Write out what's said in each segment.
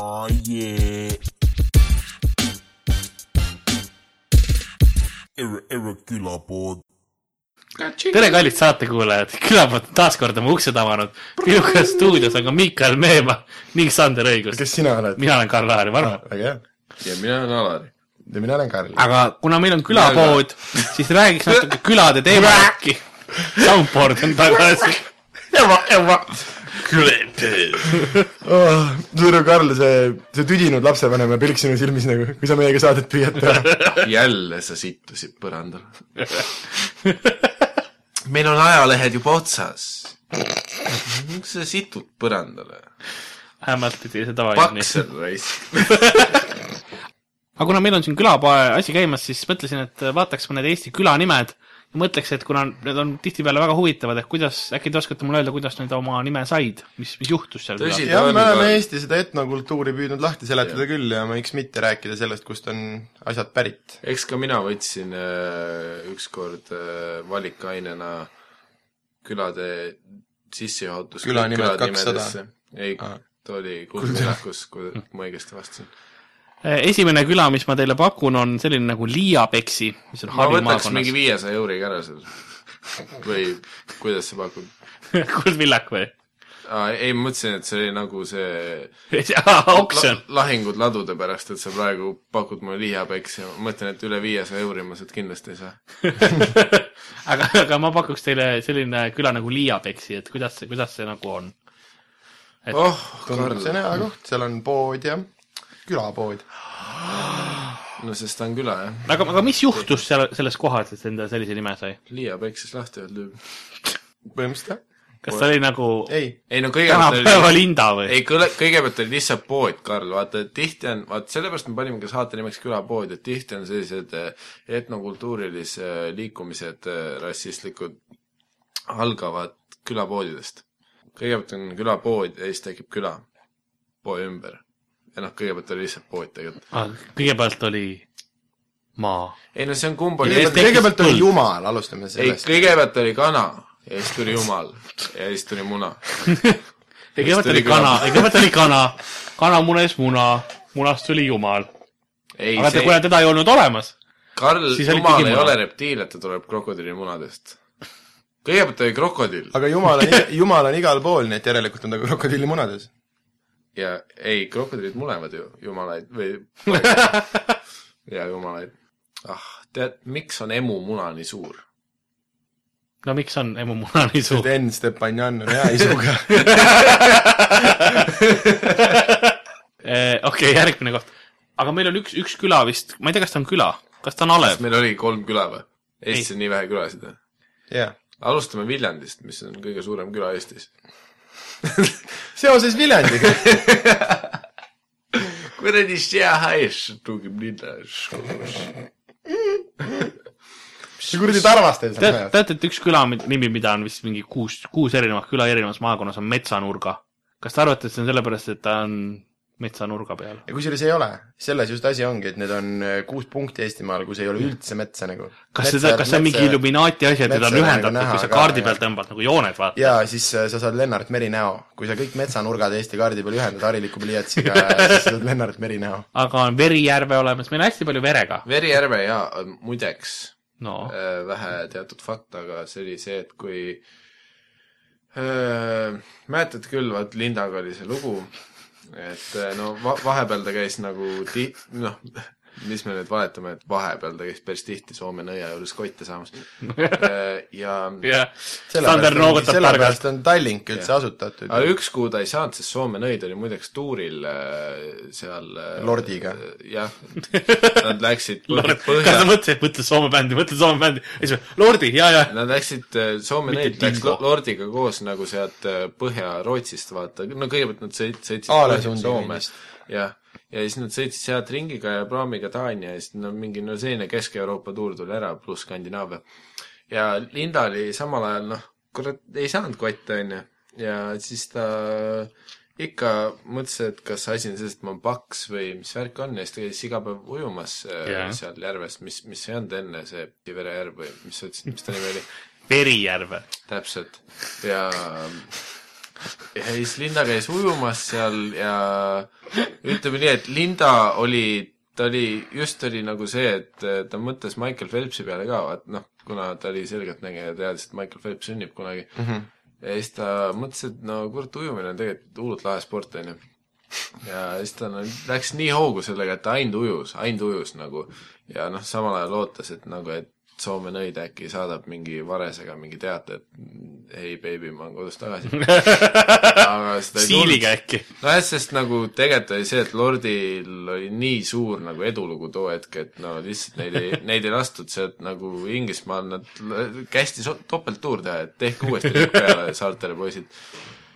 oh, yeah. Ere, Ere külapood. tere, kallid saatekuulajad, külapood on taas kord oma uksed avanud. minuga stuudios on ka Miikal Meemaa ning Sander Õigus. kes sina oled? mina olen Karl Laari Varma. väga hea. ja mina olen Alari. ja mina olen Karl. aga kuna meil on külapood, siis räägiks natuke külade teemal äkki. Soundboard on tagasi. oh,. tänu, Karl, see, see tüdinud lapsevanem ja pilk sinu silmis nagu, kui sa meiega saadet püüad teha. jälle sa sittusid põrandal. meil on ajalehed juba otsas. miks sa situd põrandale? vähemalt pidi see tavaline. paksel raisk. aga kuna meil on siin külapoe asi käimas, siis mõtlesin, et vaataks mõned Eesti külanimed mõtleks, et kuna need on tihtipeale väga huvitavad, et kuidas, äkki te oskate mulle öelda, kuidas nad oma nime said, mis, mis juhtus seal jah, me oleme Eesti seda etnokultuuri püüdnud lahti seletada küll ja miks mitte rääkida sellest, kust on asjad pärit. eks ka mina võtsin äh, ükskord äh, valikainena külade sissejuhatus Külanimed 200. ei ta oli Kuldvillakus, kui ma õigesti vastasin. Eh, esimene küla, mis ma teile pakun, on selline nagu Liiapeksi, mis on ma Harju võtaks mingi maakonnas. viiesaja euriga ära seal. või kuidas sa pakud? kuldvillak või? ei, ma mõtlesin, et see oli nagu see oksjon. la, lahingud ladude pärast, et sa praegu pakud mulle lihapeksi ja ma mõtlen, et üle viiesaja euri ma sealt kindlasti ei saa. aga, aga ma pakuks teile selline küla nagu Liiapeksi, et kuidas see, kuidas see nagu on? oh, tundub, see on Karl, hea koht, seal on pood ja külapood. no sest ta on küla jah. aga, aga mis juhtus seal, selles kohas, et enda sellise nime sai? Liia peksis lahti öeldud. põhimõtteliselt jah. kas ta oli nagu ei, ei no kõigepealt tänapäeva oli, Linda või? ei kõigepealt oli lihtsalt pood, Karl, vaata, et tihti on, vaat sellepärast me panimegi saate nimeks külapood, et tihti on sellised eh, etnokultuurilise liikumised eh, rassistlikud algavad külapoodidest. kõigepealt on külapood ja siis tekib küla poe ümber. Ja noh, kõigepealt oli lihtsalt pood tegelikult. Ah, kõigepealt oli maa. ei no see on kumb oli kõigepealt, kõigepealt oli. Jumal, alustame ei sellest. kõigepealt oli kana ja siis tuli jumal ja siis tuli muna. kõigepealt tuli oli kana, küla- kõigepealt oli kana, kana munes muna, munast tuli jumal. ei, aga see kuna teda ei olnud olemas, Karl, jumal ei ole reptiil, et ta tuleb krokodillimunadest. kõigepealt oli krokodill aga Jumal on, Jumal on igal pool, nii et järelikult on ta krokodilli munades. Ja ei, krokodillid munevad ju jumalaid või ja jumalaid. ah, tead, miks on emu muna nii suur? no miks on emu muna nii suur sest? Enn Stepanjan on hea isuga. Eh, okei, järgmine koht. aga meil on üks, üks küla vist, ma ei tea, kas ta on küla, kas ta on alev? meil oli kolm küla või? Eestis on nii vähe külasid või? jah. alustame Viljandist, mis on kõige suurem küla Eestis. seoses Viljandiga. kuradi Shanghai's tugib linna. mis kuradi tarvast teil seal tead, näeb? teate, et üks küla nimi, mida on vist mingi kuus, kuus erinevat küla erinevas maakonnas on Metsanurga. kas te arvate, et see on sellepärast, et ta on metsanurga peal? ja kusjuures ei ole, selles just asi ongi, et need on äh, kuus punkti Eestimaal, kus ei ole üldse metsa nagu. kas seda, kas see on mingi Illuminaati asi, et teda on ühendatud, nagu kui sa kaardi ka, peal tõmbad nagu jooned, vaata. ja siis äh, sa saad Lennart Meri näo. kui sa kõik metsanurgad Eesti kaardi peal ühendad hariliku pliiatsiga, siis sa saad Lennart Meri näo. aga on Verijärve olemas, meil on hästi palju verega. Verijärve ja muideks no äh, vähe teatud fakt, aga see oli see, et kui äh, mäletad küll, vaat Lindaga oli see lugu, et äh, no va vahepeal ta käis nagu ti-, noh, mis me nüüd valetame, et vahepeal ta käis päris tihti Soome nõia juures kotte saamas äh, ja jah, Sander noogutab targalt. sellepärast on Tallink üldse asutatud. aga üks kuu ta ei saanud, sest Soome nõid oli muideks tuuril äh, seal äh, Lordiga. jah, nad läksid Lord, põhja, kas sa mõtlesid, mõtle Soome bändi, mõtle Soome bändi, ja siis Lordi, ja, ja. Nad läksid, Soome neid läks Lordiga koos nagu sealt Põhja-Rootsist, vaata, no kõigepealt nad sõit-, sõitsid Aalesundini Soome vist., jah, ja siis nad sõitsid sealt ringiga ja praamiga Taani ja siis no mingi no selline Kesk-Euroopa tuur tuli ära, pluss Skandinaavia. ja Linda oli samal ajal noh, kurat, ei saanud kotte, onju, ja siis ta ikka mõtles, et kas asi on selles, et ma olen paks või mis värk on ja siis ta käis iga päev ujumas yeah. Jah. seal järves, mis, mis ei olnud enne see Pivere järv või mis sa ütlesid, mis ta nimi oli? Verijärve. täpselt ja ja siis Linda käis ujumas seal ja ütleme nii, et Linda oli, ta oli, just oli nagu see, et ta mõtles Michael Phelpsi peale ka, vaat noh, kuna ta oli selgeltnägija ja teadis, et Michael Phelps sünnib kunagi mm. -hmm. ja siis ta mõtles, et no kurat, ujumine on tegelikult hullult lahe sport, onju. ja siis ta no, läks nii hoogu sellega, et ta ainult ujus, ainult ujus nagu ja noh, samal ajal ootas, et nagu, et Soome nõid äkki saadab mingi varesega mingi teate, et ei, beebi, ma olen kodus tagasi. aga seda ei siiliga äkki. nojah, sest nagu tegelikult oli see, et Lordil oli nii suur nagu edulugu too hetk, et no lihtsalt neid ei, neid ei lastud sealt nagu Inglismaal, nad kästi so- topelttuur teha, et tehke uuesti peale saartele, poisid.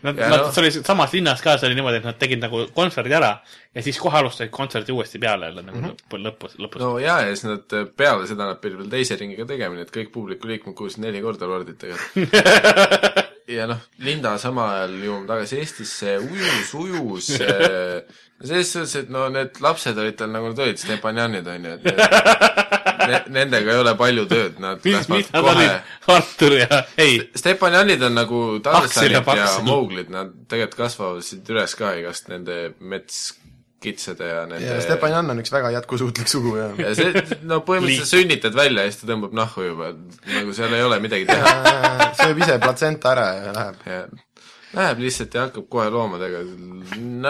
Nad, nad noh-, see oli samas linnas ka, see oli niimoodi, et nad tegid nagu kontserdi ära ja siis kohe alustasid kontserdi uuesti peale jälle nagu lõppu, lõpus, lõpus no.. no jaa, ja siis nad äh, peale seda nad pidid veel teise ringiga tegema, nii et kõik publiku liikmed kuulsid neli korda Lordit tegelikult. ja noh, Linda samal ajal jõuame tagasi Eestisse, ujus, ujus äh, selles suhtes, et no need lapsed olid tal nagu nad olid, Stepanjanid on ju, et ne, nendega ei ole palju tööd, nad nad kohe. Artur ja, ei, Stepanjanid on nagu ja Tarzanid ja Paksil. Mowglid, nad tegelikult kasvavad siit üles ka igast nende metskitsede ja nende ja Stepanjan on üks väga jätkusuutlik sugu ja ja see, no põhimõtteliselt sünnitad välja ja siis ta tõmbab nahku juba, et nagu seal ei ole midagi teha. Äh, sööb ise platsenta ära ja läheb. ja läheb lihtsalt ja hakkab kohe loomadega,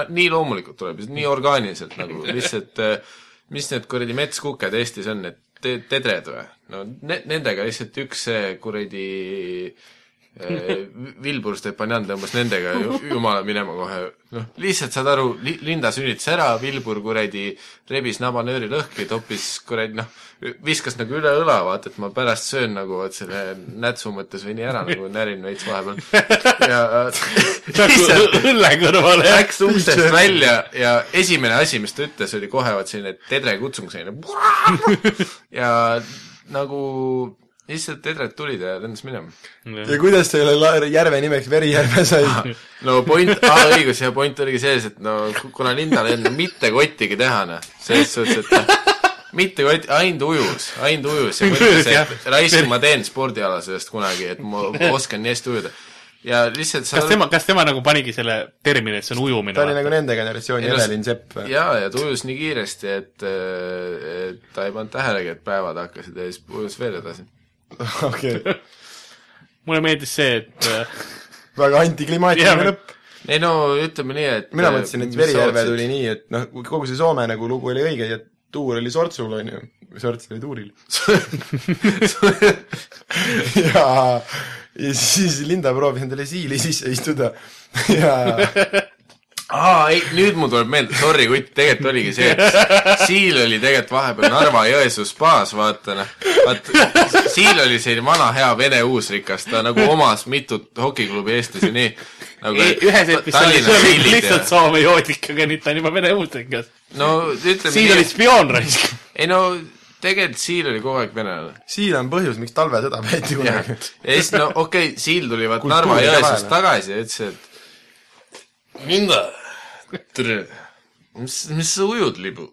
nii loomulikult tuleb, nii orgaaniliselt nagu lihtsalt, mis need kuradi metskuked Eestis on, need te-, tedred või? no ne-, nendega lihtsalt üks see kuradi eh, Vilbur Stepanjan tõmbas nendega ju, jumala minema kohe, noh, lihtsalt saad aru li,, Linda sünnitas ära, Vilbur kuradi rebis nabanööri lõhki, toppis kuradi noh, viskas nagu üle õla, vaata, et ma pärast söön nagu vot selle nätsu mõttes või nii ära nagu närin veits vahepeal. ja lihtsalt nagu õlle kõrvale läks uksest välja ja esimene asi, mis ta ütles, oli kohe vot selline tedre kutsung, selline ja nagu lihtsalt tedred tulid ja lendas minema. ja kuidas selle la- järve nimeks Verijärve sai? no point, aa õigus ja point oligi selles, et no ku- kuna Lindal ei olnud mitte kottigi teha, noh, selles suhtes, et noh, mitte kott, ainult ujus, ainult ujus ja mõtles, et raisk, ma teen spordiala sellest kunagi, et ma oskan nii hästi ujuda. ja lihtsalt kas tema, kas tema nagu panigi selle termini, et see on ujumine? ta oli nagu nende generatsiooni Evelin Sepp. jaa, ja ta ujus nii kiiresti, et, et ta ei pannud tähelegi, et päevad hakkasid ja siis ujus veel edasi. okei, mulle meeldis see, et äh, väga antiklimaatiline lõpp. ei no ütleme nii, et mina mõtlesin, et Verijärve tuli nii, et noh, kogu see Soome nagu lugu oli õige ja tuur oli Sortsul, on ju, Sorts oli tuuril. ja, ja siis Linda proovis endale siili sisse istuda ja aa, ei, nüüd mul tuleb meelde, sorry kutt, tegelikult oligi see, et Siil oli tegelikult vahepeal Narva-Jõesuu spaas, vaata noh, vaat Siil oli selline vana hea vene uusrikas, ta nagu omas mitut hokiklubi Eestis ja nii nagu ei, ühes episoodis oli lihtsalt Soome joodik, aga nüüd ta on juba vene muusikas. no ütleme siin oli spioon raisk. ei no tegelikult Siil oli kogu aeg venelane Siil on põhjus, miks talvesõda peeti ja kunagi. ja siis no okei okay,, Siil tuli vaat Narva-Jõesuust tagasi ja ütles, et Linda, tere, mis, mis sa ujud, libu?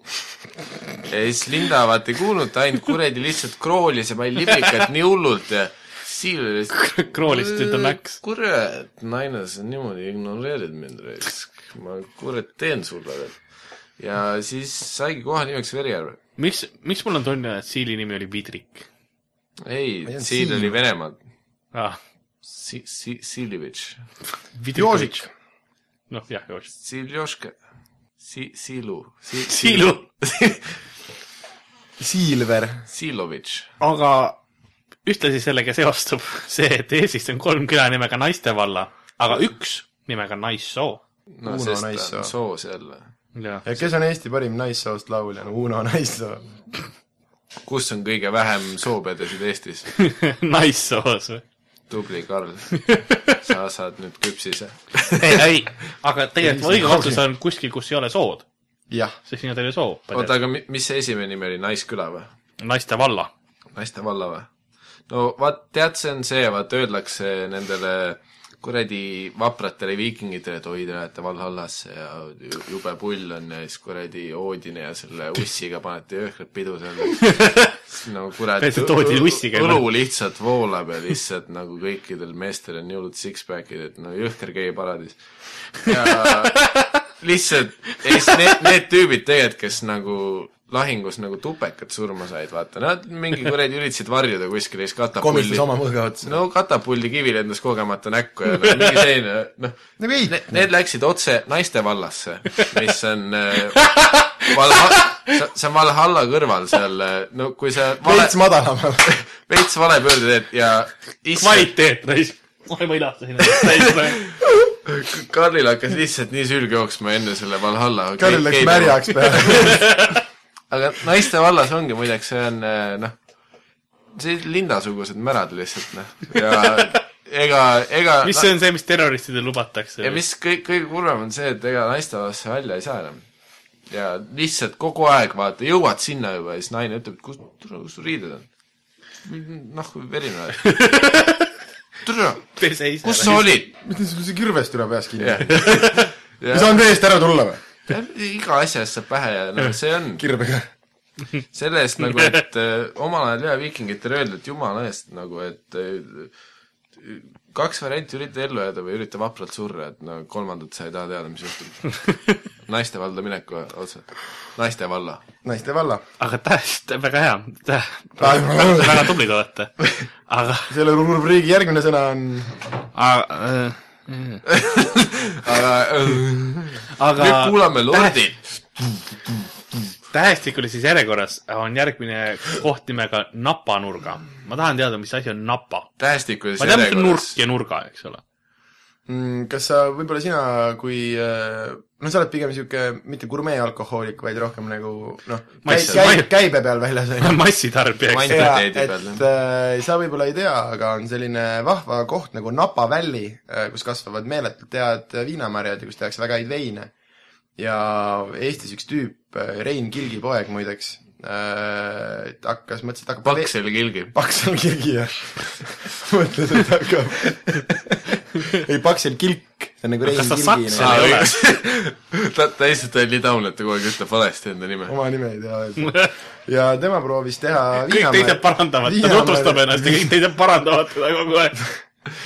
ja siis Linda vaata ei kuulnud, ta ainult kuradi lihtsalt kroolis ja pani liblikat nii hullult ja Siil oli lihtsalt Kroolis to the max. kurat, naine, sa niimoodi ignoreerid mind, raisk. ma kurat teen sulle veel. ja siis saigi koha nimeks Verijärve. miks, miks mul on tunne, et Siili nimi oli Vidrik ei Siil oli Venemaalt. ah,? Si-, Si-, Silivitš. Jožik. noh, jah, Jožik. Siljoška. Si-, Silu si. Siilu. Siilver. Silovitš. aga ühtlasi sellega seostub see, et Eestis on kolm küla nimega Naistevalla, aga üks nimega Naissoo. no Uno sest ta Naissoo. on soos jälle. ja kes on Eesti parim naissoost laulja, no Uno Naissoo. kus on kõige vähem soopedesid Eestis? Naissoos või? Tubli Karl. sa saad nüüd küpsise. ei, ei, aga tegelikult õige vastus on kuskil, kus ei ole sood, sest siin oli soo. oota, aga mi- mis see esimene nimi oli, Naisküla või? Naistevalla. Naiste valla või? no vaat tead, see on see, vaat öeldakse nendele kuradi vapratele viikingitele, et oi, te lähete Valhallasse ja ju- jube pull on ja siis kuradi Oodini ja selle ussiga panete jõhkrat pidu Täitsa toodi ussiga, õlu lihtsalt voolab ja lihtsalt nagu kõikidel meestel on jõulud six-pack'id, et no jõhker gei paradiis. ja lihtsalt, ja siis need, need tüübid tegelikult, kes nagu lahingus nagu tupekad surma said, vaata, nad mingi kuradi üritasid varjuda kuskile, siis katapulli komistas oma mõõga otsa. no katapulli kivi lendas kogemata näkku ja no, mingi selline, noh, nagu ei, need, need läksid otse naiste vallasse, mis on äh, Valha-, see on Valhalla kõrval seal, no kui sa vale veits, madalamal. veits vale pöörde teed ja issand, kvaliteet, raisk. oi, ma ennast täis praegu. Karlil hakkas lihtsalt nii sülg jooksma enne selle Valhalla Karl läks. märjaks peale. aga naiste vallas ongi muideks, see on äh, noh, sellised lindasugused märad lihtsalt noh, ja ega, ega mis see on see, mis terroristidel lubatakse ja? mis kõik, kõige kurvem on see, et ega naistevalasse välja ei saa enam. ja lihtsalt kogu aeg vaata, jõuad sinna juba ja siis naine ütleb, et kus, kus sul riided on? noh, verine oled. ise. kus sa olid? mitte sul see kirves tuleb peas kinni. jah, ei saanud veest ära tulla või? iga asja eest saab pähe ja noh, see on kirbega. selle eest nagu, et äh, omal ajal jah, viikingitele öeldi, et jumala eest nagu, et äh, kaks varianti, ürita ellu jääda või ürita vapralt surra, et no kolmandat sa ei taha teada, mis juhtub. naiste valda mineku otsa. naiste valla. naiste valla. aga täiesti, väga hea. väga tublid olete. aga, selle rubriigi järgmine sõna on aga, aga äh, aga nüüd kuulame Lordi. tähestikulises järjekorras on järgmine koht nimega napanurga. ma tahan teada, mis asi on napa. tähestikulises ma tean, mis on nurk järjekorras. ja nurga, eks ole. Mm, kas sa, võib-olla sina kui äh, no sa oled pigem niisugune mitte gurmeealkohoolik, vaid rohkem nagu noh, Mass- käi-, ma- käibe peal väljas, on ju. massitarbija, eks et äh, sa võib-olla ei tea, aga on selline vahva koht nagu Napa Valley, kus kasvavad meeletult head viinamarjad ja kus tehakse väga häid veine. ja Eestis üks tüüp, Rein Kilgi poeg muideks, hakkas, mõtles, et hakkab Paksel kilgi. Paksel Kilgi jah. mõtles, et hakkab ei, Paksel Kilk, see on nagu Rein Kilgi ole? ta, ta lihtsalt oli nii taun, et ta kogu aeg ütleb valesti enda nime. oma nime ei tea öelda. ja tema proovis teha kõik teised parandavad, ta tutvustab ennast ja kõik teised parandavad teda kogu aeg.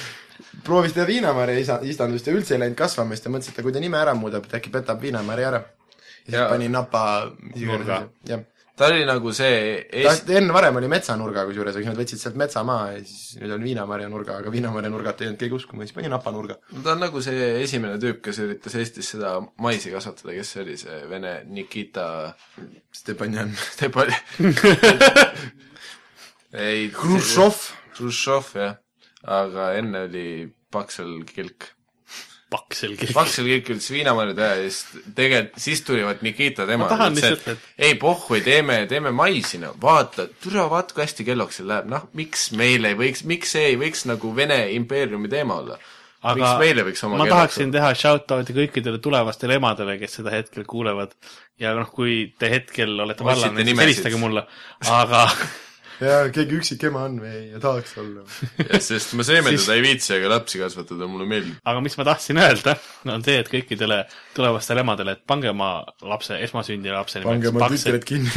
proovis teha viinamarja isa-, istandust ja üldse ei läinud kasvama, siis ta mõtles, et kui ta nime ära muudab, et äkki petab viinamarja ära. ja siis Ja- pani napa, jah. Ta oli nagu see ta Eest-, enne varem oli metsanurga kusjuures, aga siis nad võtsid sealt metsa maha ja siis nüüd on viinamarja nurga, aga viinamarja nurgat ei olnud keegi uskuma, siis pani napa nurga. ta on nagu see esimene tüüp, kes üritas Eestis seda maisi kasvatada, kes see oli, see vene Nikita Stepanjan. Stepan- ei, Hruštšov, Hruštšov, jah. aga enne oli Paksel Kilk. Paksel Kilk ütles viinamarju teha ja siis tegelikult, siis tuli vaat Nikita tema. Ma tahan lihtsalt, et- ei pohhu, teeme, teeme maisi, no vaata, türa, vaata kui hästi kelloks seal läheb, noh, miks meil ei võiks, miks see ei võiks nagu Vene impeeriumi teema olla? aga miks meil ei võiks oma ma tahaksin teha shout-out'i kõikidele tulevastele emadele, kes seda hetkel kuulevad. ja noh, kui te hetkel olete nimesid. helistage mulle, aga ja keegi üksik ema on või ja tahaks olla. Ja, sest ma seemendada Siis- ei viitsi, aga lapsi kasvatada mulle meeldib. aga mis ma tahtsin öelda, on see, et kõikidele tulevastele emadele, et pange oma lapse, esmasündinud lapse pange oma tütred. kinni.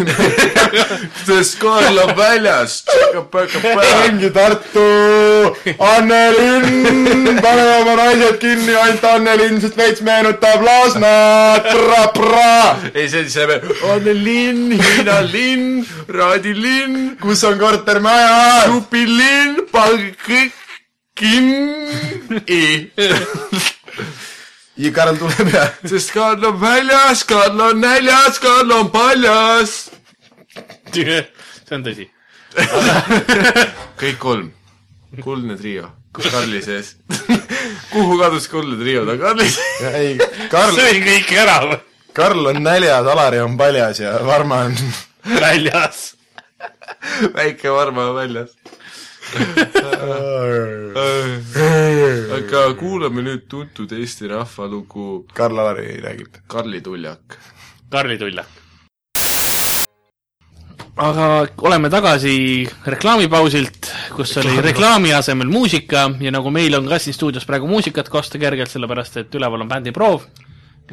sest Karl on väljas, ongi Tartu, Annelinn, pane oma naised kinni, ainult Annelinn, sest veits meenutab Lasnamäed, pra-pra. ei, see see, Annelinn, Hiina linn, Raadi linn, kus on kortermaja? supilinn, pange kõik kinni. ja Karl tuleb ja sest Karl on väljas, Karl on näljas, Karl on paljas. see on tõsi. kõik kolm, kuldne trio, Karli sees. kuhu kadus kuldne trio, ta on Karli sees. Ja ei, Karl, sõin kõik ära või? Karl on näljas, Alari on paljas ja Varma on väljas. Väike Varma on väljas. aga kuulame nüüd tuntud Eesti rahvalugu Karl Alari räägib. Karli tuljak. Karli Tuljak. aga oleme tagasi reklaamipausilt, kus oli reklaami asemel muusika ja nagu meil on ka siin stuudios praegu muusikat kosta kergelt, sellepärast et üleval on bändi proov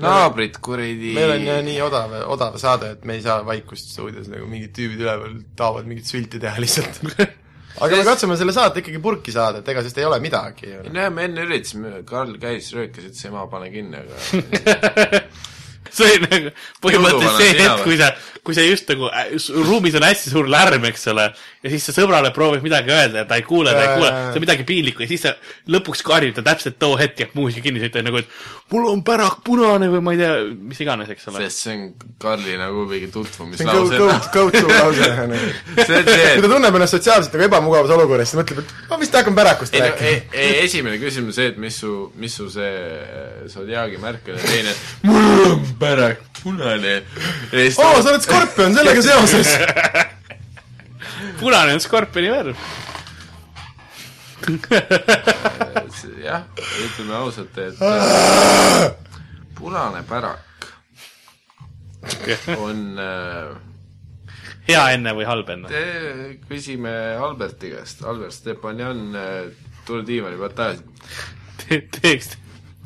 naabrid kuradi meil on jah nii odav, odav saade, et me ei saa vaikust stuudios nagu mingid tüübid üleval tahavad mingit sülti teha lihtsalt aga me katsume selle saate ikkagi purki saada, et ega sest ei ole midagi ju. näe, me enne üritasime, Karl käis, röökas, ütles ema, pane kinni, aga see oli nagu põhimõtteliselt see hetk, kui sa, kui sa just nagu äh, ruumis on hästi suur lärm, eks ole, ja siis sa sõbrale proovid midagi öelda ja ta ei kuule, ta ei kuule, see on midagi piinlikku ja siis sa lõpuks karjud ta täpselt too hetk jääb muusika kinni, sa ütled nagu, et mul on pärak punane või ma ei tea, mis iganes, eks ole. sest see on Karli nagu mingi see on go, tutvumislause go, go to lause see on see, kui ta tunneb ennast sotsiaalselt nagu ebamugavas olukorras, siis ta mõtleb, et ma vist hakkan pärakust rääkima. esimene küsimus see, et mis su, mis su see Zodiaagi märk on ja teine, mul on pärak punane. oo, sa oled skorpion sellega seoses. punane on skorpioni värv. jah, ütleme ausalt, et punane pärak on äh, hea enne või halb enne? Te küsime Alberti käest, Albert Stepanjan, tule diivani pealt tagasi. teeks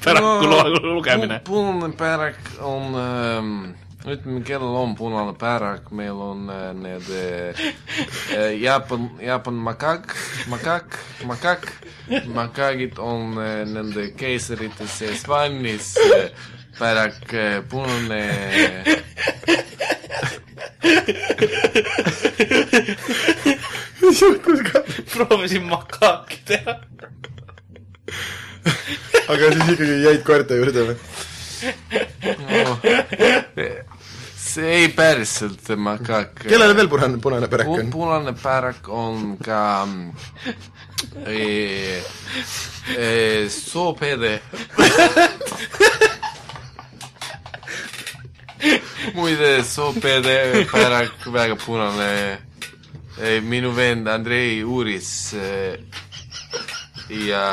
päraku no, lugemine. punane pärak on ähm, ütleme, kellel on punane pärak, meil on äh, need äh, Jaapan, Jaapan makak, makak, makak, makagid on äh, nende keisrite sees valmis äh,, pärak äh, punane mis juhtus ka? proovisin makaaki teha. Aga siis ikkagi jäid koerte juurde või? no, see ei päriselt makak. kellele veel punane, punane pärak on? punane pärak on ka e, e, soopede muide soopede pärak väga punane e, minu vend Andrei uuris e, ja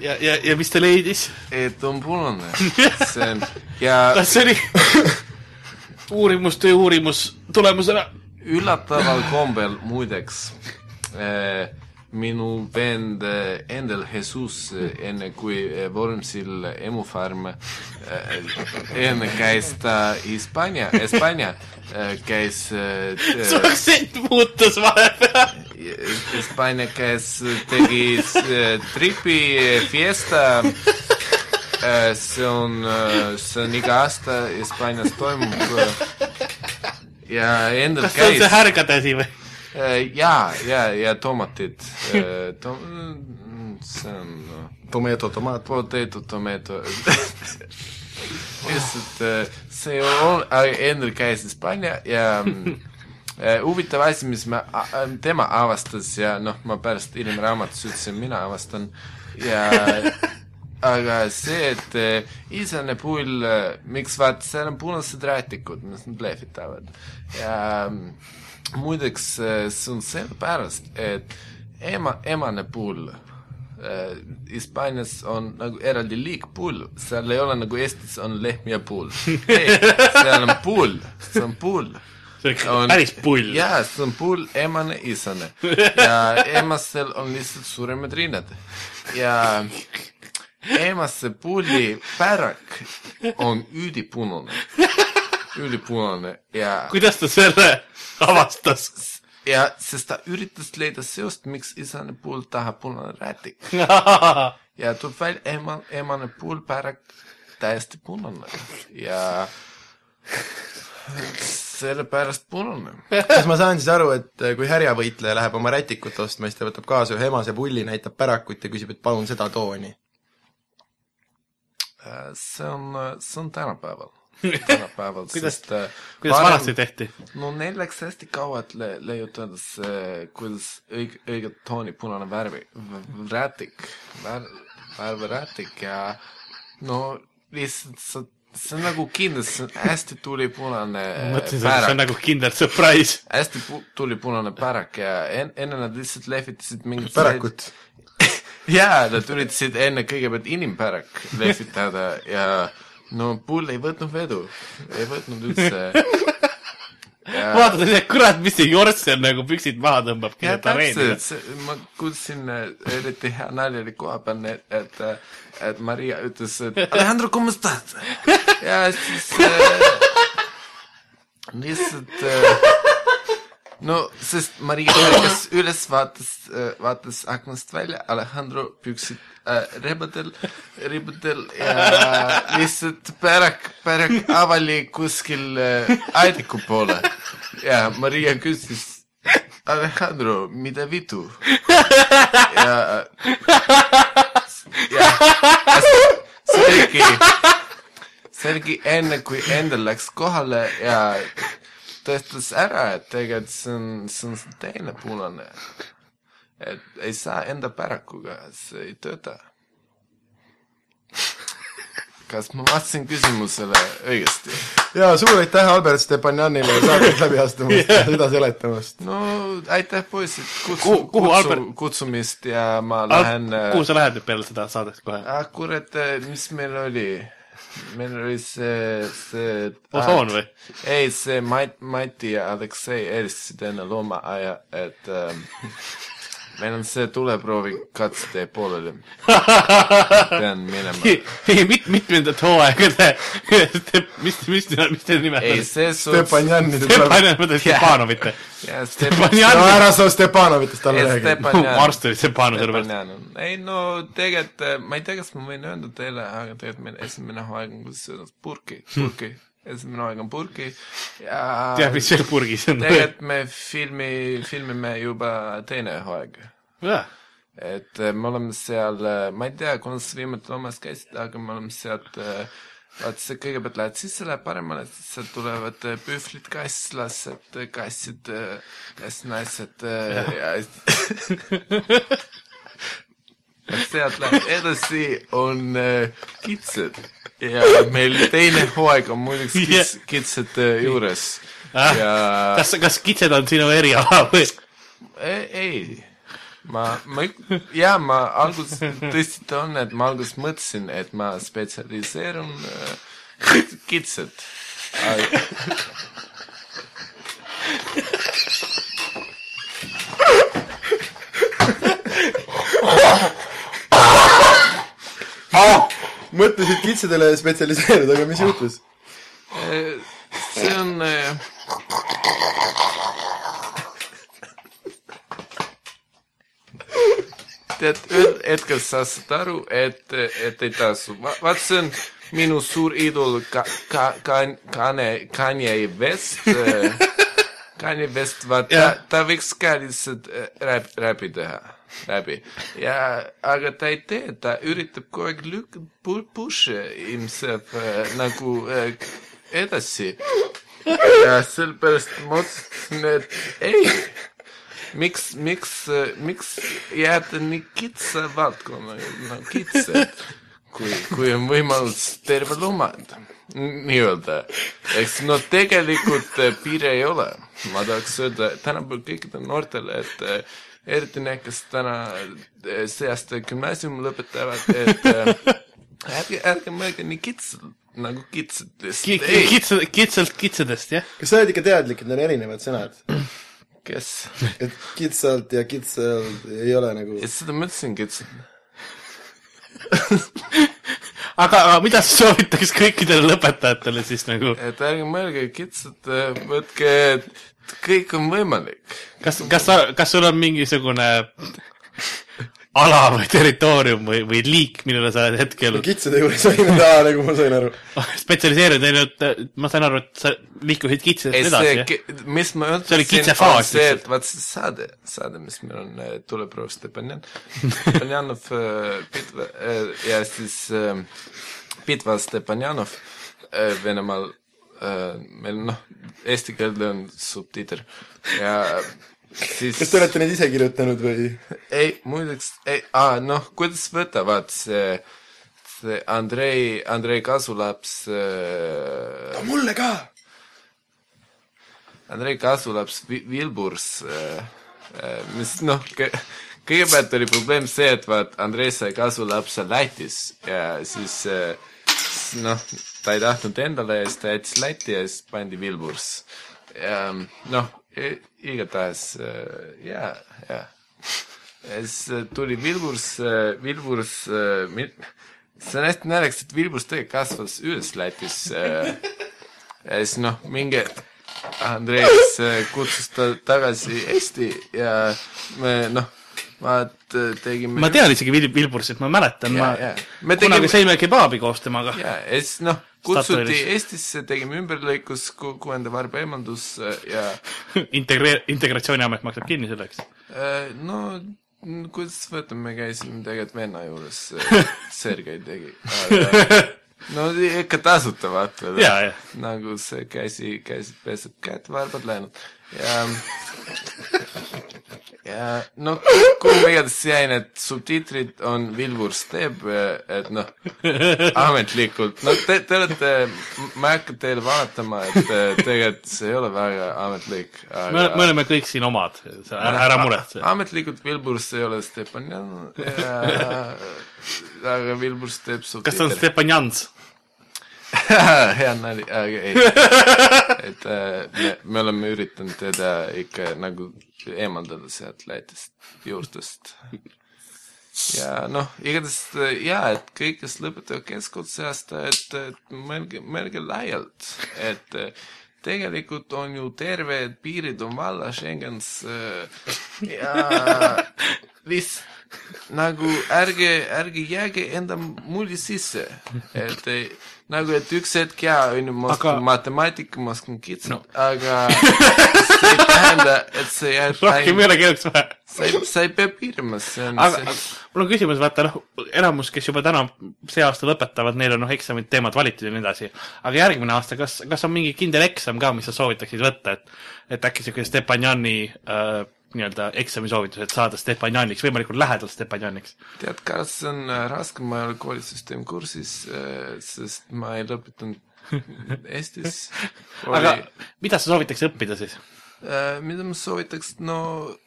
ja, ja, ja mis ta leidis? et on punane see on ja kas see oli uurimustöö uurimus tulemusena? üllataval kombel muideks eh, minu vend eh, Endel Jesus eh, enne kui eh, Vormsil emufarm enne käis ta Hispaania, Hispaania käis su aktsent muutus vahepeal. Hispaania käis, tegi tripi fiesta see on, see on iga aasta Hispaanias toimub ja Endel kas ta on käis see härgade asi või? Äh, jaa, ja, ja tomatid. Tom-, see on noh, tomato, tomaat. potato, tomato. lihtsalt äh, see on, Endel käis Hispaania ja mm, äh, huvitav asi, mis me, tema avastas ja noh, ma pärast hiljem raamatus ütlesin, mina avastan ja aga see, et äh, isane pull, miks vaata, seal on punased räätikud, mis nad lehvitavad ja mm, muideks see on sellepärast, et ema, emane pull äh, Hispaanias on nagu eraldi liik pull, seal ei ole nagu Eestis on lehm ja pull. ei, seal on pull, see on pull. see on päris pull. jaa, see on pull, emane, isane. ja emastel on lihtsalt suuremad rinnad. ja emase pulli pärak on ülipunane, ülipunane ja kuidas ta selle avastas? ja sest ta üritas leida seost, miks isane pull tahab punane rätik ja tuleb välja, ema, emane pullpärak täiesti punane ja sellepärast punane. kas ma saan siis aru, et äh, kui härjavõitleja läheb oma rätikut ostma, siis ta võtab kaasa ühe emase pulli, näitab pärakut ja küsib, et palun seda tooni? see on, see on tänapäeval, tänapäeval, Kuidas- sest äh, kuidas varem- vanasti tehti? no neil läks hästi kaua, et le-, leiutada see, kuidas õige, õiget tooni punane värvi, rätik, värv, värvrätik ja no lihtsalt sa, see on nagu kindel, see on hästi tulipunane mõtlesin, et see on nagu kindel surprise. hästi pu-, tulipunane pärak ja en-, enne nad lihtsalt lehvitasid mingit pärakut. jaa, nad üritasid enne kõigepealt inimpärak lehvitada ja no pull ei võtnud vedu, ei võtnud üldse. vaatad ja tead, kurat, mis see Jorssen nagu püksid maha tõmbab keset areeni ma kuulsin, eriti hea nali oli koha peal, et, et, Maria ütles, et Alejandro, como estás? ja siis äh, lihtsalt äh, no sest Maria ärkas üles, vaatas äh,, vaatas aknast välja, Alejandro püksid äh, rebadel, ribadel ja lihtsalt pärak, pärak avali kuskil äh, aidiku poole ja Maria küsis Alejandro, mida vitu? ja, ja see oligi enne, kui endal läks kohale ja tõestas ära, et tegelikult see on, see on teine punane. et ei saa enda pärakuga, see ei tööta. kas ma vastasin küsimusele õigesti? ja suur aitäh Albert Stepanjanile saadet läbi astumast ja seda seletamast. no aitäh, poisid, kutsu Kuhu-, kuhu kutsu, Albert- kutsumist ja ma lähen äh, kuhu sa lähed nüüd peale seda saadet kohe? ah kurat, mis meil oli? Meil oli see, see Osoon või? ei, see Mait-, Mati ja Aleksei helistasid enne loomaaia, et ähm, meil on see tuleproovi katsetee pooleli. pean minema. mit-, mitmendat hooaega te, mis, mis, mis teie nimed ei, see suhtes, Stepanjanide tuleb. Stepan, ma mõtlen Stepanovit. jaa, no Stepanjan, ära sa Stepanovitest alla räägi. Stepanjan. arst oli Stepanov selle. Stepanjan. ei no tegelikult, ma ei tea, kas ma võin öelda teile, aga tegelikult meil esimene hooaeg on, kuidas öelda, purki, purki. Esimene hooaeg on purki ja tead, mis seal purgis on? tegelikult me filmi, filmime juba teine hooaeg. et äh, me oleme seal, ma ei tea, kuna sa viimati loomas käisid, aga me oleme sealt, vaata sa kõigepealt lähed sisse, läheb paremale, siis sealt tulevad äh, pühvlid, kasslased, kassid, kassnaised äh, ja ja sealt läheb edasi on äh, kitsed ja meil teine hooaeg on muideks kits, kitsede juures Ah, ja kas, kas kitsed on sinu eriala või? ei, ei, ma, ma, jaa, ma alguses tõesti ta on, et ma alguses mõtlesin, et ma spetsialiseerun äh, kitsed. Mõtlesid kitsedele spetsialiseeruda, aga mis juhtus? see on äh, tead, hetkel sa saad aru, et, et ei tasu. vaat see on minu suur iidol ka-, ka-, ka-, Kanye, Kanye West. Kanye West, vaata ta, ta võiks ka lihtsalt äh, räp, räpi teha, räpi. ja, aga ta ei tee, ta üritab kogu aeg lükata, push'e himself äh, nagu äh, edasi. ja sellepärast ma otsustasin, et ei miks, miks, miks jääda nii kitsa valdkonnaga, no kitsad, kui, kui on võimalus terve loomad, nii-öelda. eks no tegelikult eh, piire ei ole. ma tahaks öelda tänapäeval kõikidele noortele, et eh, eriti need, kes täna eh, see aasta gümnaasiumi lõpetavad, et eh, ärge, ärge mõelge nii kitsalt, nagu kitsad lihtsalt. ei, kitsad, kitsalt kitsadest, jah? kas sa oled ikka teadlik, et need on erinevad sõnad? kes? et kitsalt ja kitsalt ei ole nagu et seda ma ütlesingi, et aga, aga mida sa soovitaks kõikidele lõpetajatele siis nagu? et ärge mõelge kitsalt, võtke, kõik on võimalik. kas, kas sa, kas sul on mingisugune ala või territoorium või, või liik, millele sa oled hetkel kitsede juures võime teha, nagu ma sain aru. spetsialiseerunud, ainult ma sain aru, et sa liikusid kitsadest ei, edasi, jah?, mis ma See oli ütlesin, kitsefaas see, lihtsalt. et vaat see saade, saade, mis meil on, tuleproov Stepanjan, Stepanjanov äh, Pitva äh, ja siis äh, Pitva Stepanjanov äh, Venemaal meil noh, eesti keelde on subtiiter ja siis kas te olete neid ise kirjutanud või? ei, muideks, ei, aa, noh, kuidas võtta, vaat see, see Andrei, Andrei Kasulaps äh,, mulle ka. Andrei Kasulaps Vi- Vilburs äh,, äh, mis noh, kõigepealt oli probleem see, et vaat Andrei sai kasulapse Lätis ja siis äh, s- noh, ta ei tahtnud endale ja siis ta jättis Läti ja siis pandi Vilburs. ja noh, igatahes äh, jaa, jaa. ja siis äh, tuli Vilburs, Vilburs, see on hästi naljakas, et Vilburs tegelikult kasvas üles Lätis äh, ja siis noh, mingi Andreas äh, kutsus ta tagasi Eesti ja me noh, vaat äh, tegime ma tean isegi Vil-, Vilbursit, ma mäletan, ma jaa. Me kunagi tegime- sõime kebaabi koos temaga. ja, ja siis noh, kutsuti. Eestisse, tegime ümberlõikus, kuuenda varba eemaldus äh, ja integre-, integratsiooniamet maksab kinni selleks. äh, no kuidas võtame, me käisime tegelikult venna juures Sergei tegi. no ikka tasuta vaata. Jaa, jaa. nagu see käsi, käsi peseb käed, varbad läinud ja ja no kuhu igatahes jäin, et subtiitrid on Vilvurs teeb, et noh, ametlikult, no te, te olete, ma ei hakka teile valetama, et tegelikult see ei ole väga ametlik, me, me oleme kõik siin omad, ära, ära muretse. ametlikult Vilburs ei ole Stepanjan ja aga Vilburs teeb kas ta on subtiitreid. Hea nali, ei. et äh, me, me oleme üritanud teda ikka nagu eemaldada sealt Lätist juurtest. ja noh, igatahes äh, jaa, et kõik, kes lõpetavad keskkutse aasta, et, et mõelge, mõelge laialt, et äh, tegelikult on ju terved piirid on valla Schengens äh, ja lihtsalt nagu ärge, ärge jääge enda mulli sisse, et nagu, et üks hetk jaa, onju, ma oskan Aga- matemaatika, ma oskan kitsalt no., aga see ei tähenda, et sa jääd rohkem ei ole keeruks vaja. sa ei, sa ei pea piirama, see on aga see, mul on küsimus, vaata noh, enamus, kes juba täna see aasta lõpetavad, neil on noh, eksamid, teemad valitud ja nii edasi. aga järgmine aasta, kas, kas on mingi kindel eksam ka, mis sa soovitaksid võtta, et et äkki siuke Stepanjani äh, nii-öelda eksamisoovitus, et saada Stepanjaniks, võimalikult lähedalt Stepanjaniks? tead, kas see on äh, raske, ma ei ole koolisüsteem kursis, sest ma ei lõpetanud Eestis. aga mida sa soovitaks õppida siis? Äh, mida ma soovitaks, no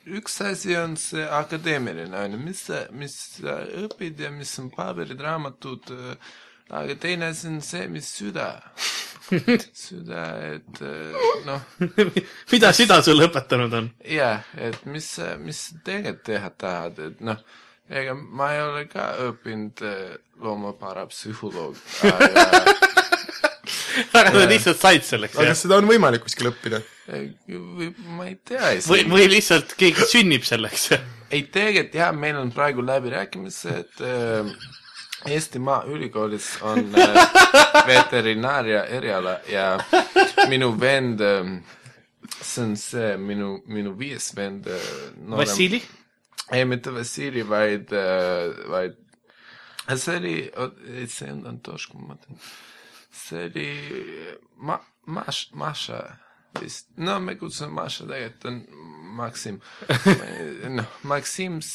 üks asi on see akadeemiline, on ju, mis mis sa õpid ja mis on paberid, raamatud, aga teine asi on see, mis süda. süda, et äh, noh, mida süda sulle õpetanud on? jah, et mis mis sa tegelikult teha tahad, et noh, ega ma ei ole ka õppinud äh, loomaparapsühholoog, aga aga sa lihtsalt said selleks, aga jah kas? seda on võimalik kuskil õppida? või ma ei tea või, isegi. või lihtsalt keegi sünnib selleks? ei, tegelikult jah, meil on praegu läbirääkimised äh, Eestimaa ülikoolis on äh, veterinaaria eriala ja minu vend äh,, see on see minu, minu viies vend äh,. Vassili? ei, mitte Vassili, vaid äh,, vaid see oli, see on Antoško, ma mõtlen. see oli Ma-, Maš-, Maša no me kutsume Maša, tegelikult on Maksim. noh, Maksims,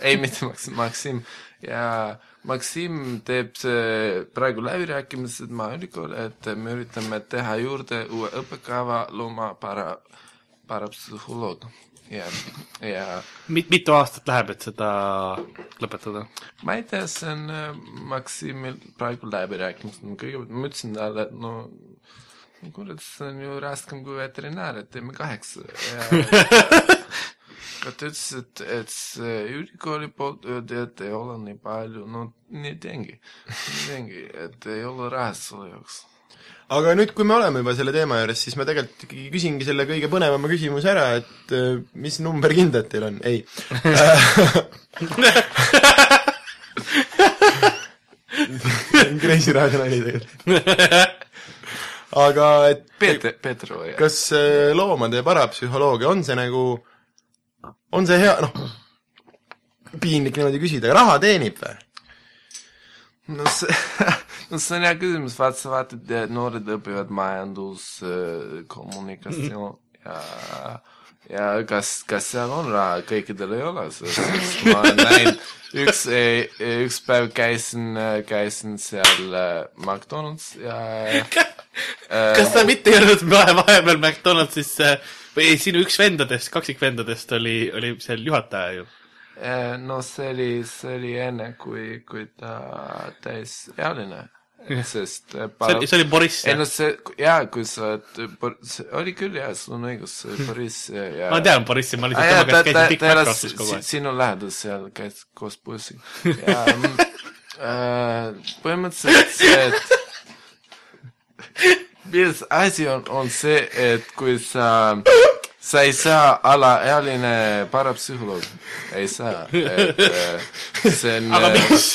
ei mitte Maksim, Maksim ja Maksim teeb see praegu läbirääkimised Maaülikooli, et me üritame teha juurde uue õppekava looma para, parapsühholoog ja, ja mit-, mitu aastat läheb, et seda lõpetada? ma ei tea, see on äh, Maksimil praegu läbirääkimised, kõigepealt ma ütlesin talle, no kurat, see on ju raskem kui veterinaar, et teeme kaheksa ja aga ta ütles, et, et see ülikooli poolt öeldi, et ei ole nii palju, no nii teengi, nii teengi, et ei ole raha selle jaoks. aga nüüd, kui me oleme juba selle teema juures, siis ma tegelikult ikkagi küsingi selle kõige põnevama küsimuse ära, et äh, mis number kindad teil on? ei. Kreisi raadio nali tegelikult. aga et Peeter, Peeter Oja. kas äh, loomade parapsühholoogia on see nagu, on see hea, noh, piinlik niimoodi küsida, aga raha teenib või? no see, no see on hea küsimus, vaata sa vaatad, noored õpivad majandus, kommunikatsioon ja ja kas, kas seal on raha, kõikidel ei ole, sest ma olen näinud, üks, üks päev käisin, käisin seal McDonalds ja kas sa mitte ei olnud vahe, vahepeal McDonaldsis äh, või ei, sinu üks vendadest, kaksikvendadest oli, oli seal juhataja ju? Eh, no see oli, see oli enne, kui, kui ta täisealine. sest äh, see oli, see oli Boriss, ei no? see, jaa, kui sa oled, oli küll jaa, sul on õigus, see oli Boriss ja, ja ma tean Borissi, ma lihtsalt jaa, tema käest ta- käisin Big elas Macrossis kogu aeg. sinu lähedal seal, käis koos bussiga ja mm, äh, põhimõtteliselt see, et milles asi on, on see, et kui sa, sa ei saa alaealine parapsühholoog, ei saa, et äh, see on aga miks?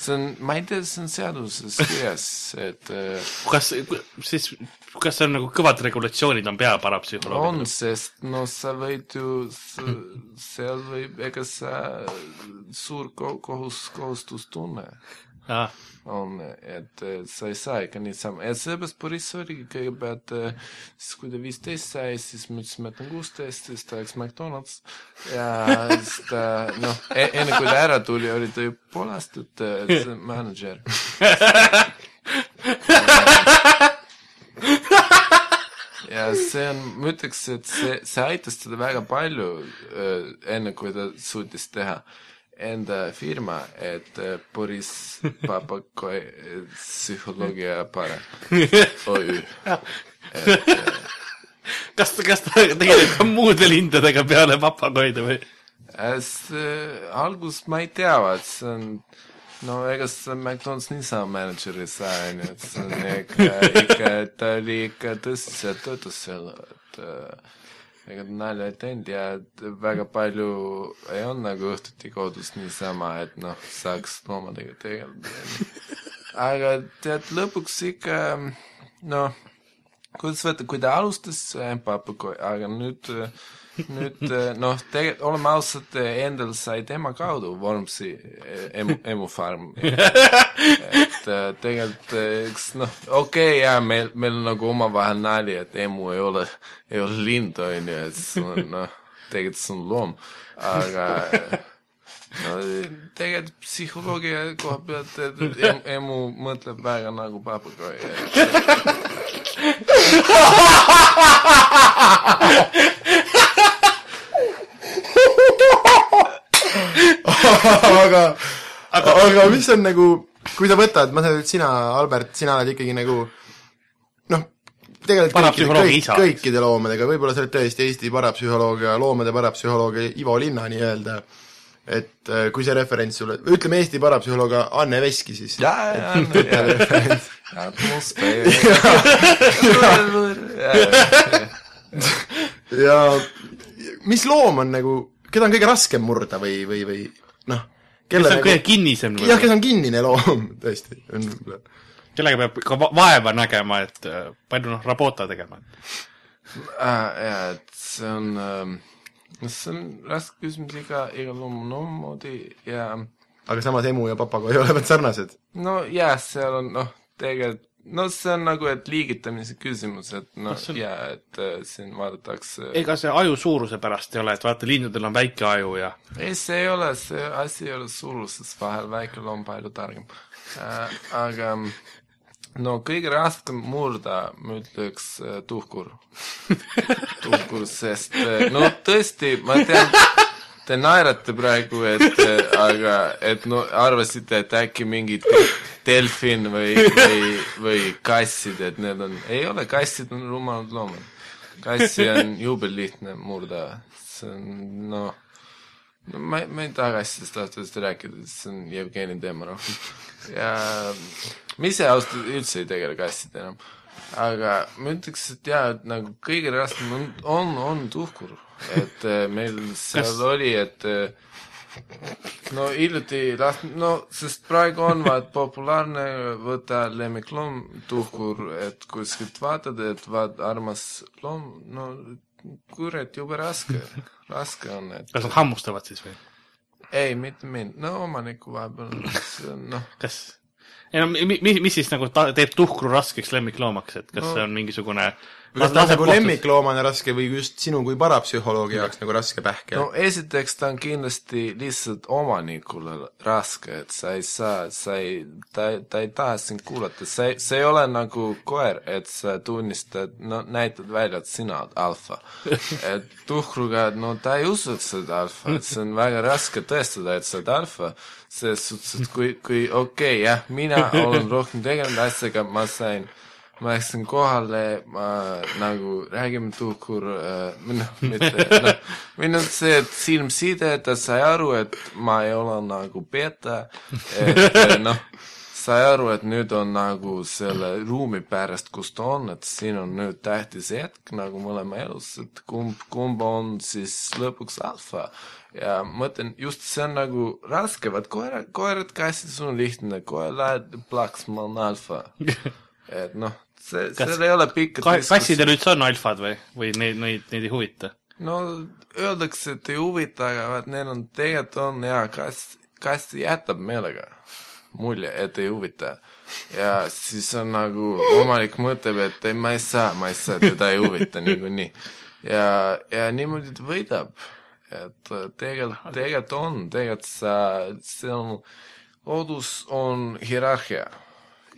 see on, ma ei tea, see on seaduses kirjas, et äh, kas, siis, kas see on nagu kõvad regulatsioonid on pea on, parapsühholoogidel? sest no sa võid ju, seal võib, ega sa suur ko- kohus, kohustustunne on, et eh, sa ei saa ikka niisama ja sellepärast Boriss oligi kõigepealt, siis kui ta viisteist sai, siis me ütlesime, et on kuusteist, siis ta läks McDonalds ja siis ta noh, enne kui ta ära tuli, oli pool aastat äh, mänedžer. ja see on, ma ütleks, et see, see aitas teda väga palju enne, kui ta suutis teha enda firma, et äh, Boriss Papakoi äh, psühholoogia para OÜ. kas, kas ta tegeleb ka muude lindadega peale papagoide või? see algus ma ei tea, vaat see on no ega sa McDonalds niisama mänedžer ei saa, onju, et see on ikka, ikka, ta oli ikka tõsiselt töötas seal, et äh, ega nalja ei teinud ja väga palju ei olnud nagu õhtuti kodus niisama, et noh, saaks loomadega tegeleda. aga tead, lõpuks ikka noh, kuidas võtta, kui ta alustas empapakoi, aga nüüd nüüd noh, tegelikult oleme ausad, endal sai tema kaudu Vormsi emu, emufarm. et äh, tegelikult äh, eks noh, okei okay, jaa, meil, meil on nagu omavahel nali, et emu ei ole, ei ole lind, on ju, et see on noh, tegelikult see on loom, aga no tegelikult psühholoogia koha pealt, et em, emu mõtleb väga nagu papagoi. aga, aga, aga mis on nagu, kui sa võtad, ma saan aru, et sina, Albert, sina oled ikkagi nagu noh, tegelikult kõikide, kõik, kõikide loomadega, võib-olla sa oled tõesti Eesti parapsühholoog ja loomade parapsühholoog Ivo Linna nii-öelda, et äh, kui see referents sulle, ütleme Eesti parapsühholoog Anne Veski siis. ja mis loom on nagu, keda on kõige raskem murda või, või, või noh, kes on kõige nagu, kinnisem jah, kes on kinnine loom, tõesti, on kellega peab ka va- vaeva nägema, et äh, palju noh, rabota tegema. jaa, et see on, noh, see on raske küsimus iga, iga loom on omamoodi ja aga samas emu ja papagoi olevat sarnased. no jah, seal on noh, tegelikult no see on nagu, et liigitamise küsimus, et noh see on- jaa, et äh, siin vaadatakse ega see aju suuruse pärast ei ole, et vaata, linnudel on väike aju ja ei, see ei ole, see asi ei ole suuruses, vahel väike loom palju targem äh,. aga no kõige raskem murda, ma ütleks äh, tuhkur. tuhkur, sest äh, no tõesti, ma tean, te naerate praegu, et aga et no arvasite, et äkki mingi te- delfin või, või, või kassid, et need on, ei ole, kassid on rumalad loomad. kassi on jube lihtne murda, see on noh no ma, ma ei taha asjadest ausalt rääkida, see on Jevgeni teema rohkem. ja ma ise ausalt üldse ei tegele kassidega enam. Aga ma ütleks, et jaa, et nagu kõige raskem on, on, on tuhkur. et äh, meil seal Kas- oli, et äh, no hiljuti last-, no sest praegu on vaat populaarne võtta lemmikloom tuhkur, et kuskilt vaatad, et vaat armas loom, no kurat, jube raske, raske on, et kas nad hammustavad siis või? ei, mitte mind, no omaniku vahepeal, noh, kas, ei no mi- mi- mis siis nagu ta- teeb tuhkru raskeks lemmikloomaks, et kas No- see on mingisugune kas ta on nagu kohtus. lemmikloomana raske või just sinu kui parapsühholoogi jaoks nagu raske pähkel no esiteks ta on kindlasti lihtsalt omanikule raske, et sa ei saa, sa ei, ta, ta ei taha sind kuulata, sa ei, see ei ole nagu koer, et sa tunnistad, no näitad välja, et sina oled alfa. et tuhkruga, no ta ei usu, et sa oled alfa, et see on väga raske tõestada, et sa oled alfa, selles suhtes, et kui, kui okei okay,, jah, mina olen rohkem tegelenud asjaga, ma sain ma läksin kohale, ma nagu räägime tuhkur äh,, noh, mitte, noh, või noh, see, silmside, ta sai aru, et ma ei ole nagu beta, et äh, noh, sai aru, et nüüd on nagu selle ruumi pärast, kus ta on, et siin on nüüd tähtis hetk nagu mõlema elus, et kumb, kumb on siis lõpuks alfa. ja mõtlen, just see on nagu raske, vaat koera, koerad, kassid, sul on lihtne, koer läheb plaks, ma olen alfa. et noh, see, Kas- seal ei ole pikka Ka- kassidel üldse on alfad või, või neid, neid, neid ei huvita? no öeldakse, et ei huvita, aga vaat neil on, tegelikult on jaa, kass, kass jätab meelega mulje, et ei huvita. ja siis on nagu, omanik mõtleb, et ei, ma ei saa, ma ei saa, teda ei huvita niikuinii. ja, ja niimoodi ta võidab. et tegelikult, tegelikult on, tegelikult sa, see on, loodus on hierarhia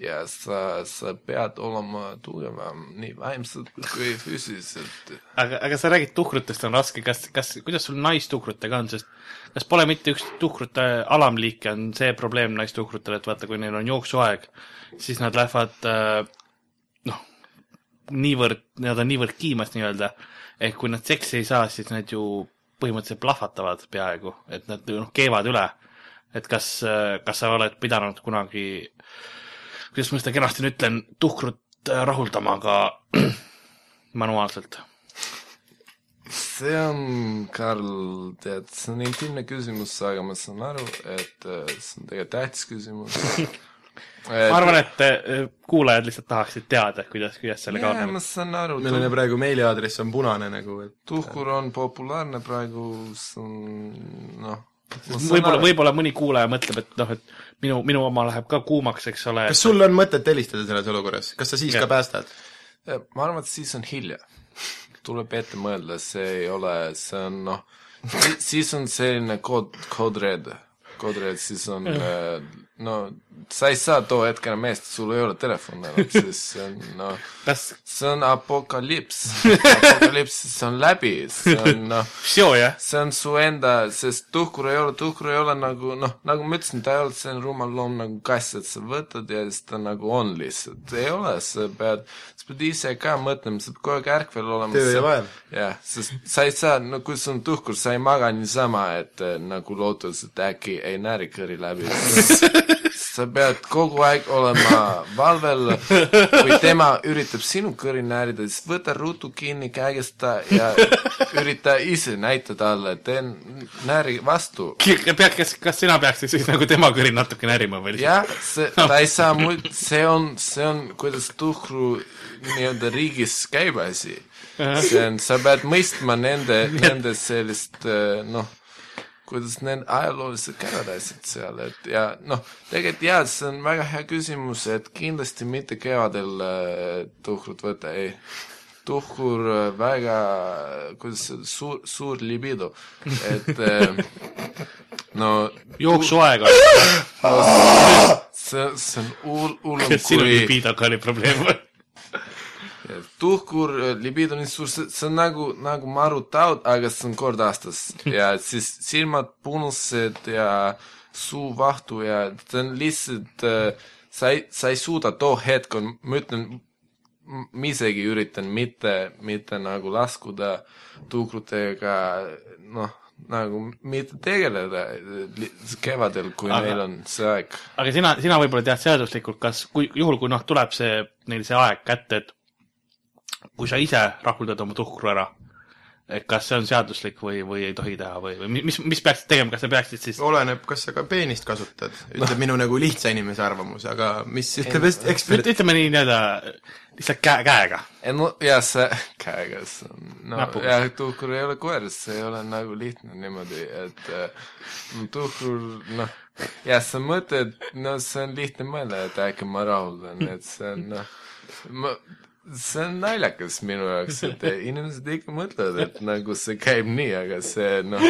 ja sa, sa pead olema tugevam nii vaimselt kui füüsiliselt. Aga, aga sa räägid tuhkrutest on raske, kas, kas, kuidas sul naistuhkrutega on, sest kas pole mitte üks tuhkrute alamliike on see probleem naistuhkrutel, et vaata, kui neil on jooksuaeg, siis nad lähevad äh, noh, niivõrd, nad on niivõrd kiimas nii-öelda, ehk kui nad seksi ei saa, siis nad ju põhimõtteliselt plahvatavad peaaegu, et nad noh, keevad üle. et kas, kas sa oled pidanud kunagi, kuidas ma seda kenasti nüüd ütlen, tuhkrut äh, rahuldama ka manuaalselt? see on, Karl, tead, see on intiimne küsimus, aga ma saan aru, et äh, see on tegelikult tähtis küsimus. ma arvan, et äh, kuulajad lihtsalt tahaksid teada, kuidas, kuidas sellega jaa, on ma. saan aru, meil on ju praegu meiliaadress on punane nagu, et tuhkur on populaarne praegu, see on noh, võib-olla, võib-olla mõni kuulaja mõtleb, et noh, et minu, minu oma läheb ka kuumaks, eks ole. kas sul on mõtet helistada selles olukorras, kas sa siis Jah. ka päästad? ma arvan, et siis on hilja. tuleb ette mõelda, see ei ole, see on noh, siis on selline kood, code red, code red, siis on äh, no sa ei saa too hetk enam meest, sul ei ole telefoni enam, siis see on noh, see on apokalüps, apokalüps, see on läbi, see on noh, see on su enda, sest tuhkur ei ole, tuhkur ei ole nagu noh, nagu ma ütlesin, ta ei ole selline rumal loom nagu kass, et sa võtad ja siis ta nagu on lihtsalt, ei ole, sa pead, sa pead ise ka mõtlema, sa pead kogu aeg ärkvel olema. Töö ja vaev. jah, sest sa ei saa, no kui sul on tuhkur, sa ei maga niisama, et eh, nagu lootus, et äkki ei näri kõri läbi. sa pead kogu aeg olema valvel, kui tema üritab sinu kõri näärida, siis võta ruttu kinni käegesta ja ürita ise näita talle, tee nääri vastu. pead, kas, kas sina peaksid siis nagu tema kõri natuke närima või? jah, see, ta ei saa muid, see on, see on, kuidas tuhkru nii-öelda riigis käib asi. see on, sa pead mõistma nende, nende sellist eh, noh, kuidas need ajaloolised käivad asjad seal, et ja noh, tegelikult jaa, see on väga hea küsimus, et kindlasti mitte kevadel äh, tuhkrut võtta, ei. tuhkur äh, väga, kuidas see, suur, suur libido, et äh, no jooksuaeg on. see, see on hull, hullem sinu kui libidoga oli probleem või? tuhkur, libido on nii suur, see see on nagu, nagu marutaud, aga see on kord aastas ja siis silmad punased ja suu vahtu ja on lihtsalt äh,, sa ei, sa ei suuda too hetkel, ma ütlen, ma isegi üritan mitte, mitte nagu laskuda tuhkrutega, noh, nagu mitte tegeleda kevadel, kui Aga- aga... meil on see aeg aga sina, sina võib-olla tead seaduslikult, kas, kui, juhul kui noh, tuleb see, neil see aeg kätte, et kui sa ise rahuldad oma tuhkru ära, et kas see on seaduslik või, või ei tohi teha või, või mis, mis peaksid tegema, kas sa peaksid siis oleneb, kas sa ka peenist kasutad, ütleb minu nagu lihtsa inimese arvamus, aga mis ütleb est- ekspert? ütleme nii nii-öelda lihtsalt käe, käega. ei no ja see käega, see on, no jah, tuhkur ei ole koer, see ei ole nagu lihtne niimoodi, et äh, tuhkur, noh, jah, sa mõtled, no see on lihtne mõelda, et äkki ma rahuldan, et see on noh, ma see on naljakas minu jaoks, et inimesed ikka mõtlevad, et nagu see käib nii, aga see noh.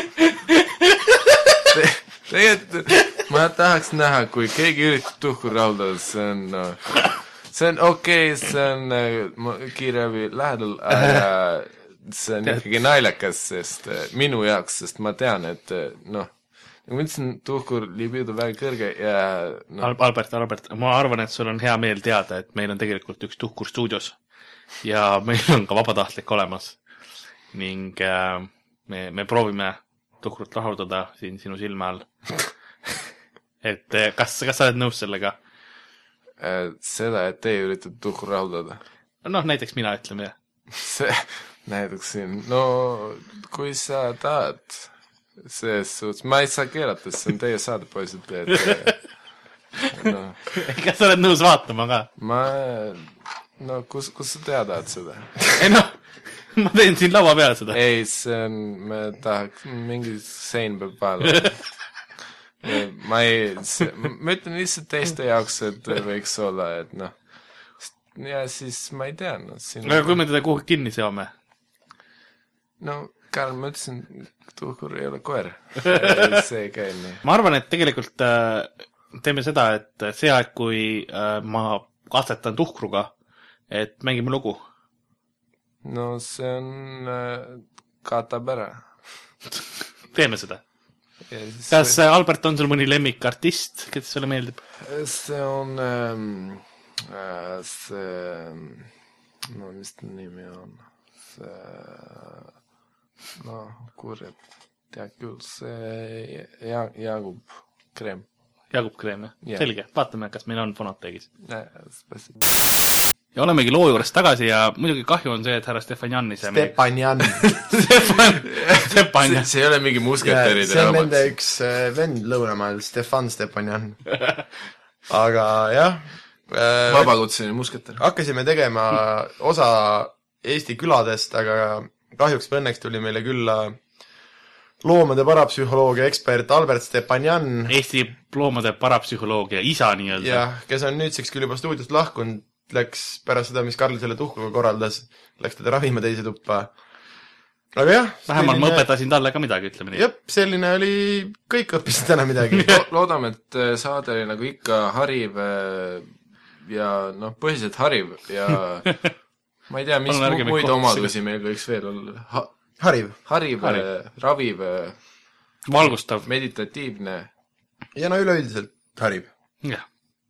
Te,, tegelikult ma tahaks näha, kui keegi üritab tuhku rahuldada, see on noh, see on okei okay,, see on äh, kiirabi lähedal, aga see on ikkagi naljakas, sest äh, minu jaoks, sest ma tean, et äh, noh, nagu ma ütlesin, tuhkur libido väga kõrge ja Al- Albert, Albert, ma arvan, et sul on hea meel teada, et meil on tegelikult üks tuhkur stuudios ja meil on ka vabatahtlik olemas ning äh, me, me proovime tuhkrut rahuldada siin sinu silme all. et eh, kas, kas sa oled nõus sellega? äh, seda, et teie üritate tuhku rahuldada noh, näiteks mina, ütleme. see, näiteks siin, no kui sa tahad, selles suhtes, ma ei saa keelata, sest see on teie saade, poisid, et noh, kas sa oled nõus vaatama ka? ma, no kus, kus sa teada tahad seda? ei noh, ma teen siin laua peal seda. ei, see on, me tahaks, mingi sein peab vahel olema. ma ei, ma ütlen lihtsalt teiste jaoks, et võiks olla, et noh, ja siis ma ei tea, noh, siin aga kui me teda kuhugi kinni seome? no Karl, ma ütlesin, tuhkur ei ole koer. see ei käi nii. ma arvan, et tegelikult äh, teeme seda, et see aeg, kui äh, ma katsetan tuhkruga, et mängime lugu. no see on äh,, katab ära. teeme seda. kas äh, Albert on sul mõni lemmikartist, kes sulle meeldib? see on ähm, äh, see, no mis ta nimi on, see, no kurat, tead küll, see ja-, Jaagup Kreem. Jaagup Kreem, jah yeah.? selge, vaatame, kas meil on fonoteegis. Spasibo. ja olemegi loo juures tagasi ja muidugi kahju on see, et härra Stefanjan meiega. Stepanjan. Stefan, Stefanjan. see ei ole mingi musketäride see on nende üks äh, vend Lõunamaal, Stefan Stepanjan. aga jah äh,, vabakutseline musketär. hakkasime tegema osa Eesti küladest, aga kahjuks või õnneks tuli meile külla loomade parapsühholoogia ekspert Albert Stepanjan, Eesti loomade parapsühholoogia isa nii-öelda. jah, kes on nüüdseks küll juba stuudiost lahkunud, läks pärast seda, mis Karl selle tuhkuga korraldas, läks teda ravima teise tuppa. aga jah. vähemalt ma. õpetasin talle ka midagi, ütleme nii. jah, selline oli, kõik õppisid täna midagi. loodame, et äh, saade oli nagu ikka hariv äh, ja noh, põhiliselt hariv ja ma ei tea, mis muid kohtusse. omadusi meil võiks veel olla ha,. hariv. hariv, Hariv. hariv., raviv, valgustav. meditatiivne, ja no üleüldiselt hariv. jah.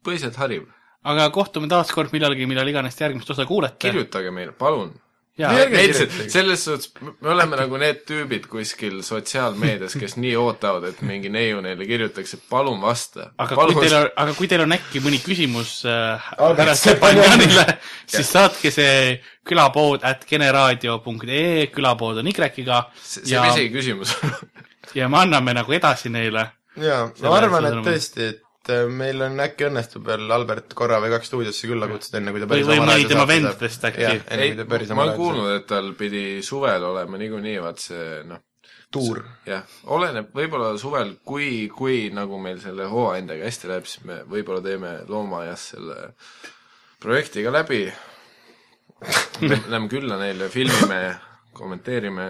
põhiliselt hariv. aga kohtume taas kord millalgi, millal iganes te järgmist osa kuulete. kirjutage meile, palun. Ja näiteks, et selles suhtes me oleme nagu need tüübid kuskil sotsiaalmeedias, kes nii ootavad, et mingi neiu neile kirjutaks, et palun vasta. aga kui teil on, aga kui teil on äkki mõni küsimus äh, härra Stepanjanile, siis saatke see külapood at generaadio.ee, külapood on Y-ga see ja pole, isegi küsimus. ja me anname nagu edasi neile. jaa, ma arvan, et tõesti, et äh, meil on äkki õnnestub veel Albert korra või kaks stuudiosse külla kutsuda, enne kui ta Või- päris või oma mõni tema vendadest äkki. ei ma olen kuulnud, et tal pidi suvel olema niikuinii, vaat see noh, tuur. jah, oleneb, võib-olla suvel, kui, kui nagu meil selle hooandjaga hästi läheb, siis me võib-olla teeme Loomaaias selle projektiga läbi. Lähme külla neile, filmime, kommenteerime,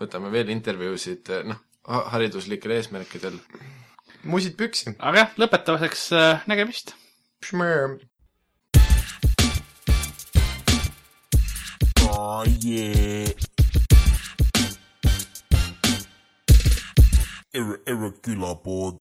võtame veel intervjuusid, noh, hariduslikel eesmärkidel. Musid püksi. aga jah, lõpetuseks äh, nägemist. Oh yeah. Erre, erre külapood